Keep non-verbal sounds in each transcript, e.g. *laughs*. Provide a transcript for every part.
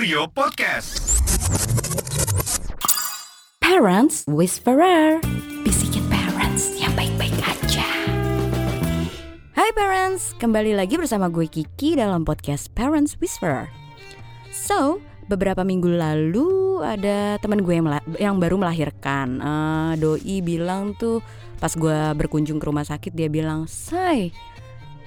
Studio Podcast. Parents Whisperer. Bisikin parents yang baik-baik aja. Hai parents, kembali lagi bersama gue Kiki dalam podcast Parents Whisperer. So, beberapa minggu lalu ada teman gue yang, yang baru melahirkan. Uh, Doi bilang tuh pas gue berkunjung ke rumah sakit dia bilang Say,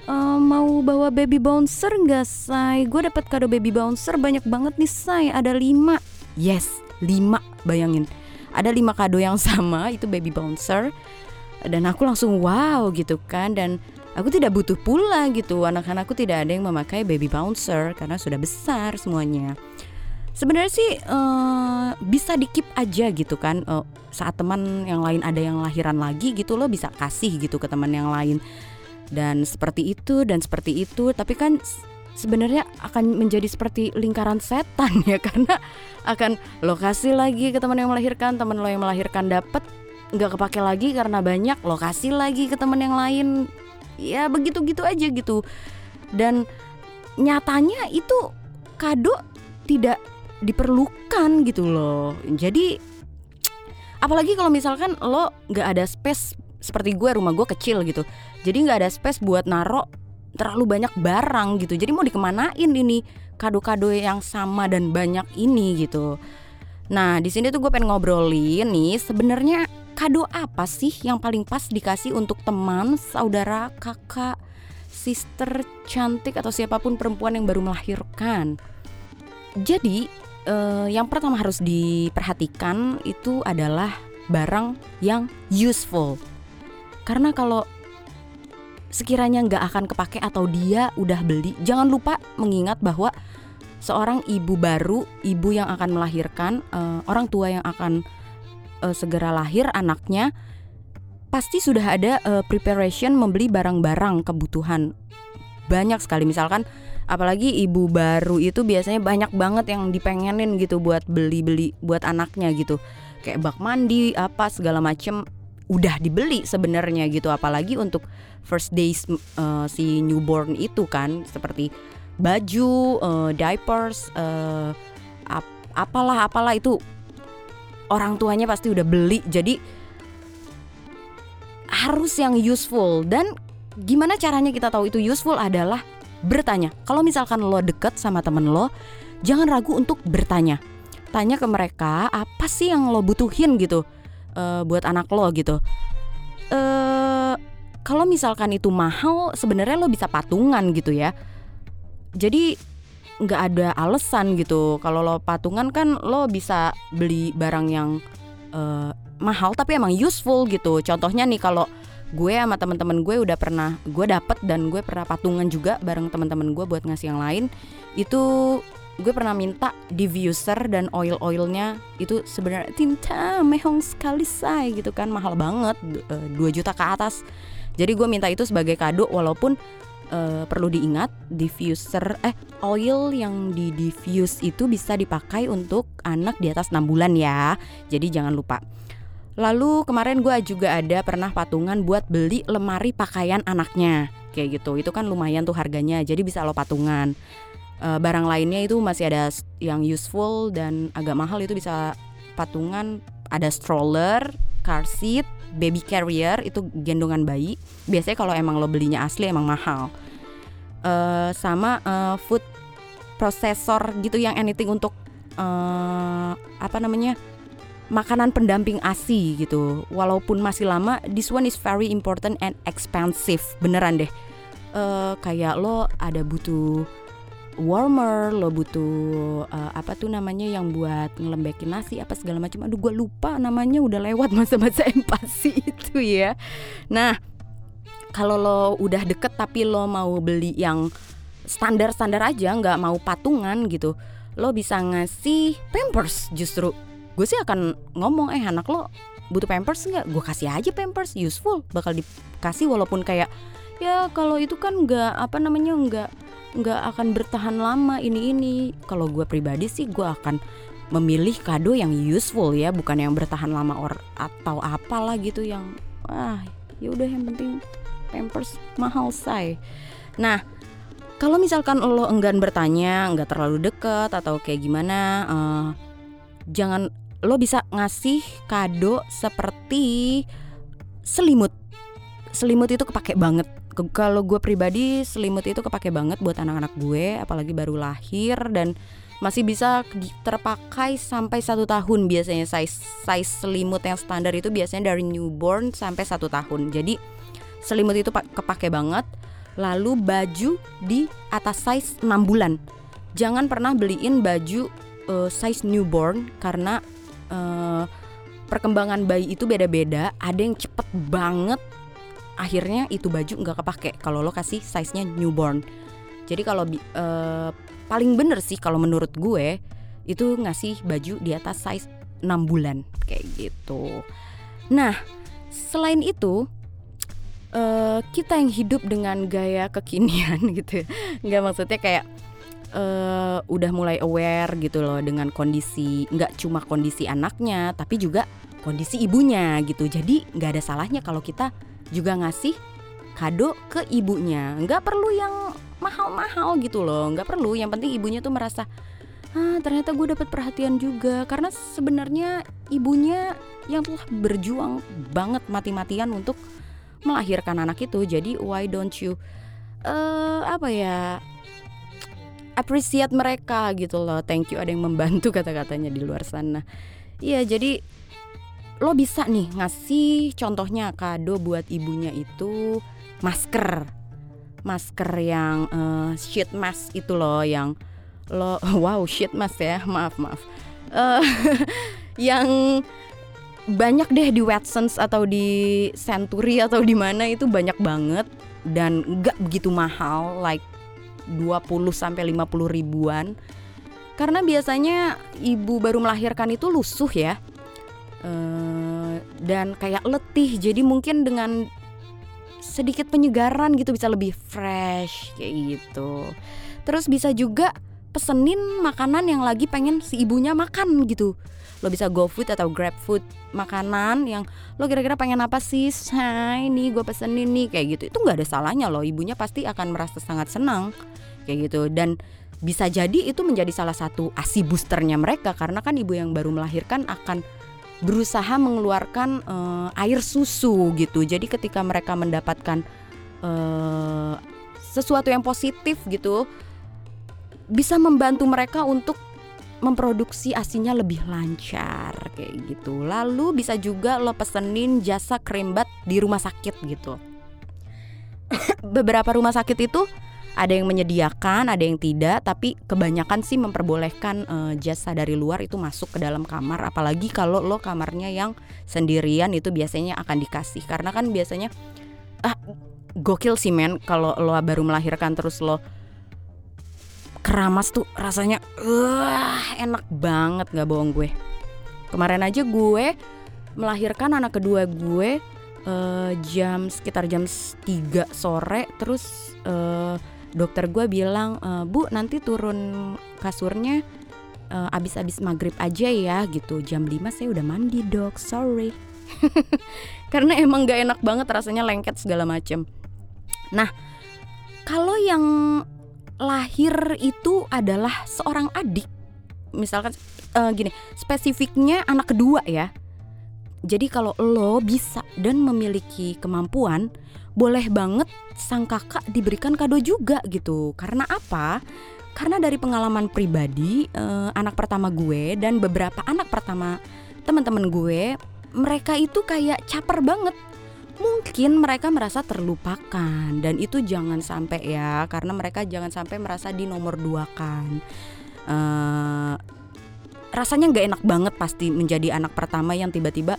uh, mau bawa baby bouncer nggak say? Gue dapat kado baby bouncer banyak banget nih say, ada lima. Yes, lima. Bayangin. Ada lima kado yang *laughs* sama itu baby bouncer. Dan aku langsung wow gitu kan. Dan aku tidak butuh pula gitu. Anak-anakku tidak ada yang memakai baby bouncer karena sudah besar semuanya. Sebenarnya sih uh, bisa dikip aja gitu kan. Uh, saat teman yang lain ada yang lahiran lagi gitu lo bisa kasih gitu ke teman yang lain dan seperti itu dan seperti itu. Tapi kan sebenarnya akan menjadi seperti lingkaran setan *laughs* ya karena akan lokasi lagi ke teman yang melahirkan teman lo yang melahirkan dapat nggak kepake lagi karena banyak lokasi lagi ke teman yang lain. Ya begitu gitu aja gitu. Dan nyatanya itu kado tidak diperlukan gitu loh. Jadi apalagi kalau misalkan lo nggak ada space seperti gue rumah gue kecil gitu. Jadi nggak ada space buat naro terlalu banyak barang gitu. Jadi mau dikemanain ini kado-kado yang sama dan banyak ini gitu. Nah di sini tuh gue pengen ngobrolin nih sebenarnya kado apa sih yang paling pas dikasih untuk teman saudara kakak sister cantik atau siapa pun perempuan yang baru melahirkan? Jadi eh, yang pertama harus diperhatikan itu adalah barang yang useful karena kalau sekiranya nggak akan kepake atau dia udah beli, jangan lupa mengingat bahwa seorang ibu baru, ibu yang akan melahirkan, uh, orang tua yang akan uh, segera lahir anaknya, pasti sudah ada uh, preparation membeli barang-barang kebutuhan. Banyak sekali. Misalkan, apalagi ibu baru itu biasanya banyak banget yang dipengenin gitu buat beli-beli buat anaknya gitu, kayak bak mandi apa segala macem udah dibeli sebenarnya gitu apalagi untuk first days uh, si newborn itu kan seperti baju, uh, diapers, uh, ap apalah apalah itu orang tuanya pasti udah beli. Jadi harus yang useful dan gimana caranya kita tahu itu useful adalah bertanya. Kalau misalkan lo deket sama temen lo, jangan ragu untuk bertanya. Tanya ke mereka apa sih yang lo butuhin gitu uh, buat anak lo gitu. Uh, kalau misalkan itu mahal, sebenarnya lo bisa patungan gitu ya. Jadi nggak ada alasan gitu. Kalau lo patungan kan lo bisa beli barang yang uh, mahal tapi emang useful gitu. Contohnya nih kalau gue sama teman-teman gue udah pernah gue dapet dan gue pernah patungan juga bareng teman-teman gue buat ngasih yang lain itu gue pernah minta diffuser dan oil oilnya itu sebenarnya tinta mehong sekali say gitu kan. Mahal banget 2 eh, juta ke atas. Jadi gue minta itu sebagai kado walaupun uh, perlu diingat diffuser eh oil yang di diffuse itu bisa dipakai untuk anak di atas 6 bulan ya. Jadi jangan lupa. Lalu kemarin gue juga ada pernah patungan buat beli lemari pakaian anaknya. Kayak gitu itu kan lumayan tuh harganya. Jadi bisa lo patungan uh, barang lainnya itu masih ada yang useful dan agak mahal itu bisa patungan ada stroller, car seat, baby carrier itu gendongan bayi. Biasanya kalau emang lo belinya asli emang mahal. Uh, sama uh, food processor gitu yang anything untuk uh, apa namanya makanan pendamping ASI gitu. Walaupun masih lama, this one is very important and expensive. Beneran deh. Uh, kayak lo ada butuh warmer, lo butuh uh, apa tuh namanya yang buat ngelembekin nasi apa segala macam. Aduh gue lupa namanya udah lewat masa-masa *laughs* empati itu ya. Nah kalau lo udah deket tapi lo mau beli yang standar-standar aja nggak mau patungan gitu lo bisa ngasih pampers justru gue sih akan ngomong eh anak lo butuh pampers nggak gue kasih aja pampers useful bakal dikasih walaupun kayak ya kalau itu kan nggak apa namanya nggak nggak akan bertahan lama ini ini kalau gue pribadi sih gue akan memilih kado yang useful ya bukan yang bertahan lama or atau apalah gitu yang ah ya udah yang penting pampers mahal say nah kalau misalkan lo enggan bertanya, nggak terlalu deket atau kayak gimana, uh, jangan lo bisa ngasih kado seperti selimut. Selimut itu kepake banget. Kalau gue pribadi selimut itu kepake banget buat anak-anak gue, apalagi baru lahir dan masih bisa terpakai sampai satu tahun biasanya size size selimut yang standar itu biasanya dari newborn sampai satu tahun. Jadi selimut itu kepake banget. Lalu baju di atas size 6 bulan. Jangan pernah beliin baju uh, size newborn karena uh, perkembangan bayi itu beda-beda. Ada yang cepet banget akhirnya itu baju nggak kepake kalau lo kasih size-nya newborn. Jadi kalau uh, paling bener sih kalau menurut gue itu ngasih baju di atas size 6 bulan kayak gitu. Nah, selain itu uh, kita yang hidup dengan gaya kekinian *laughs* gitu. Ya. Nggak maksudnya kayak uh, udah mulai aware gitu loh dengan kondisi nggak cuma kondisi anaknya tapi juga kondisi ibunya gitu. Jadi nggak ada salahnya kalau kita juga ngasih kado ke ibunya. Nggak perlu yang mahal-mahal gitu loh. Nggak perlu. Yang penting ibunya tuh merasa ah ternyata gue dapat perhatian juga. Karena sebenarnya ibunya yang telah berjuang banget mati-matian untuk melahirkan anak itu. Jadi why don't you uh, apa ya appreciate mereka gitu loh. Thank you ada yang membantu *laughs* kata-katanya di luar sana. Iya jadi lo bisa nih ngasih contohnya kado buat ibunya itu masker masker yang uh, sheet mask itu loh yang lo *laughs* wow sheet mask ya maaf maaf uh, *laughs* yang banyak deh di Watsons atau di Century atau di mana itu banyak banget dan gak begitu mahal like 20 sampai 50 ribuan. Karena biasanya ibu baru melahirkan itu lusuh ya. E, dan kayak letih. Jadi mungkin dengan sedikit penyegaran gitu bisa lebih fresh kayak gitu. Terus bisa juga pesenin makanan yang lagi pengen si ibunya makan gitu. Lo bisa go food atau grab food makanan yang lo kira-kira pengen apa sih? Hai nih gue pesenin nih kayak gitu. Itu nggak ada salahnya loh. Ibunya pasti akan merasa sangat senang kayak gitu. Dan bisa jadi itu menjadi salah satu asi boosternya mereka karena kan ibu yang baru melahirkan akan berusaha mengeluarkan uh, air susu gitu. Jadi ketika mereka mendapatkan uh, sesuatu yang positif gitu bisa membantu mereka untuk memproduksi asinya lebih lancar kayak gitu. Lalu bisa juga lo pesenin jasa krembat di rumah sakit gitu. *coughs* Beberapa rumah sakit itu ada yang menyediakan, ada yang tidak, tapi kebanyakan sih memperbolehkan uh, jasa dari luar itu masuk ke dalam kamar, apalagi kalau lo kamarnya yang sendirian itu biasanya akan dikasih. Karena kan biasanya ah gokil sih men. Kalau lo baru melahirkan terus lo keramas tuh rasanya uh, enak banget nggak bohong gue. Kemarin aja gue melahirkan anak kedua gue uh, jam sekitar jam 3 sore terus uh, dokter gue bilang e, bu nanti turun kasurnya uh, abis-abis maghrib aja ya gitu. Jam 5 saya udah mandi dok. Sorry. *laughs* Karena emang gak enak banget rasanya lengket segala macem. Nah kalau yang lahir itu adalah seorang adik misalkan uh, gini spesifiknya anak kedua ya. Jadi kalau lo bisa dan memiliki kemampuan boleh banget sang kakak diberikan kado juga gitu. Karena apa? Karena dari pengalaman pribadi eh, anak pertama gue dan beberapa anak pertama teman-teman gue, mereka itu kayak caper banget. Mungkin mereka merasa terlupakan dan itu jangan sampai ya, karena mereka jangan sampai merasa di nomor dua kan. Eh, rasanya nggak enak banget pasti menjadi anak pertama yang tiba-tiba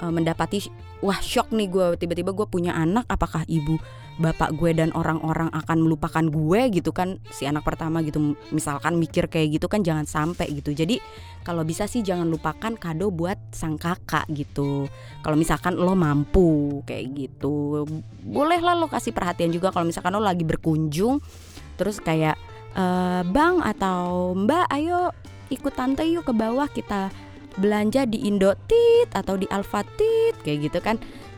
uh, mendapati wah shock nih gue tiba-tiba gue punya anak apakah ibu bapak gue dan orang-orang akan melupakan gue gitu kan? Si anak pertama gitu misalkan mikir kayak gitu kan jangan sampai gitu. Jadi kalau bisa sih jangan lupakan kado buat sang kakak gitu. Kalau misalkan lo mampu kayak gitu bolehlah lo kasih perhatian juga kalau misalkan lo lagi berkunjung. Terus kayak e, bang atau mbak ayo ikut tante yuk ke bawah kita belanja di Indotit atau di Alfatit kayak gitu kan.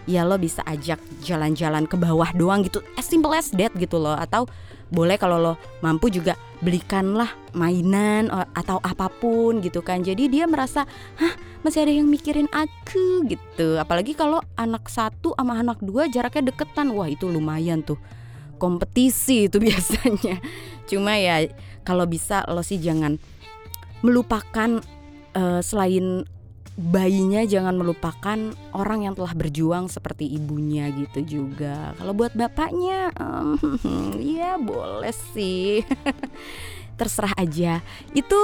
Ya lo bisa ajak jalan-jalan ke bawah doang gitu. As simple as that gitu loh. Atau boleh kalau lo mampu juga belikanlah mainan atau apa pun gitu kan. Jadi dia merasa hah masih ada yang mikirin aku? gitu. Apalagi kalau anak satu sama anak dua jaraknya deketan. Wah itu lumayan tuh. Kompetisi itu *laughs* biasanya. Cuma ya kalau bisa lo sih jangan melupakan uh, selain bayinya jangan melupakan orang yang telah berjuang seperti ibunya gitu juga. Kalau buat bapaknya, um, *laughs* ya boleh sih. *laughs* Terserah aja. Itu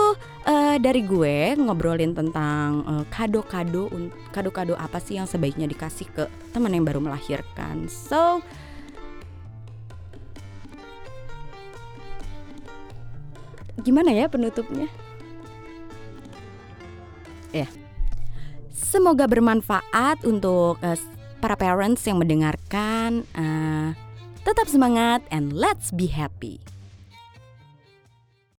uh, dari gue ngobrolin tentang kado kado-kado, kado-kado apa sih yang sebaiknya dikasih ke teman yang baru melahirkan. So, gimana ya penutupnya? Ya. Semoga bermanfaat untuk uh, para parents yang mendengarkan. Uh, tetap semangat and let's be happy.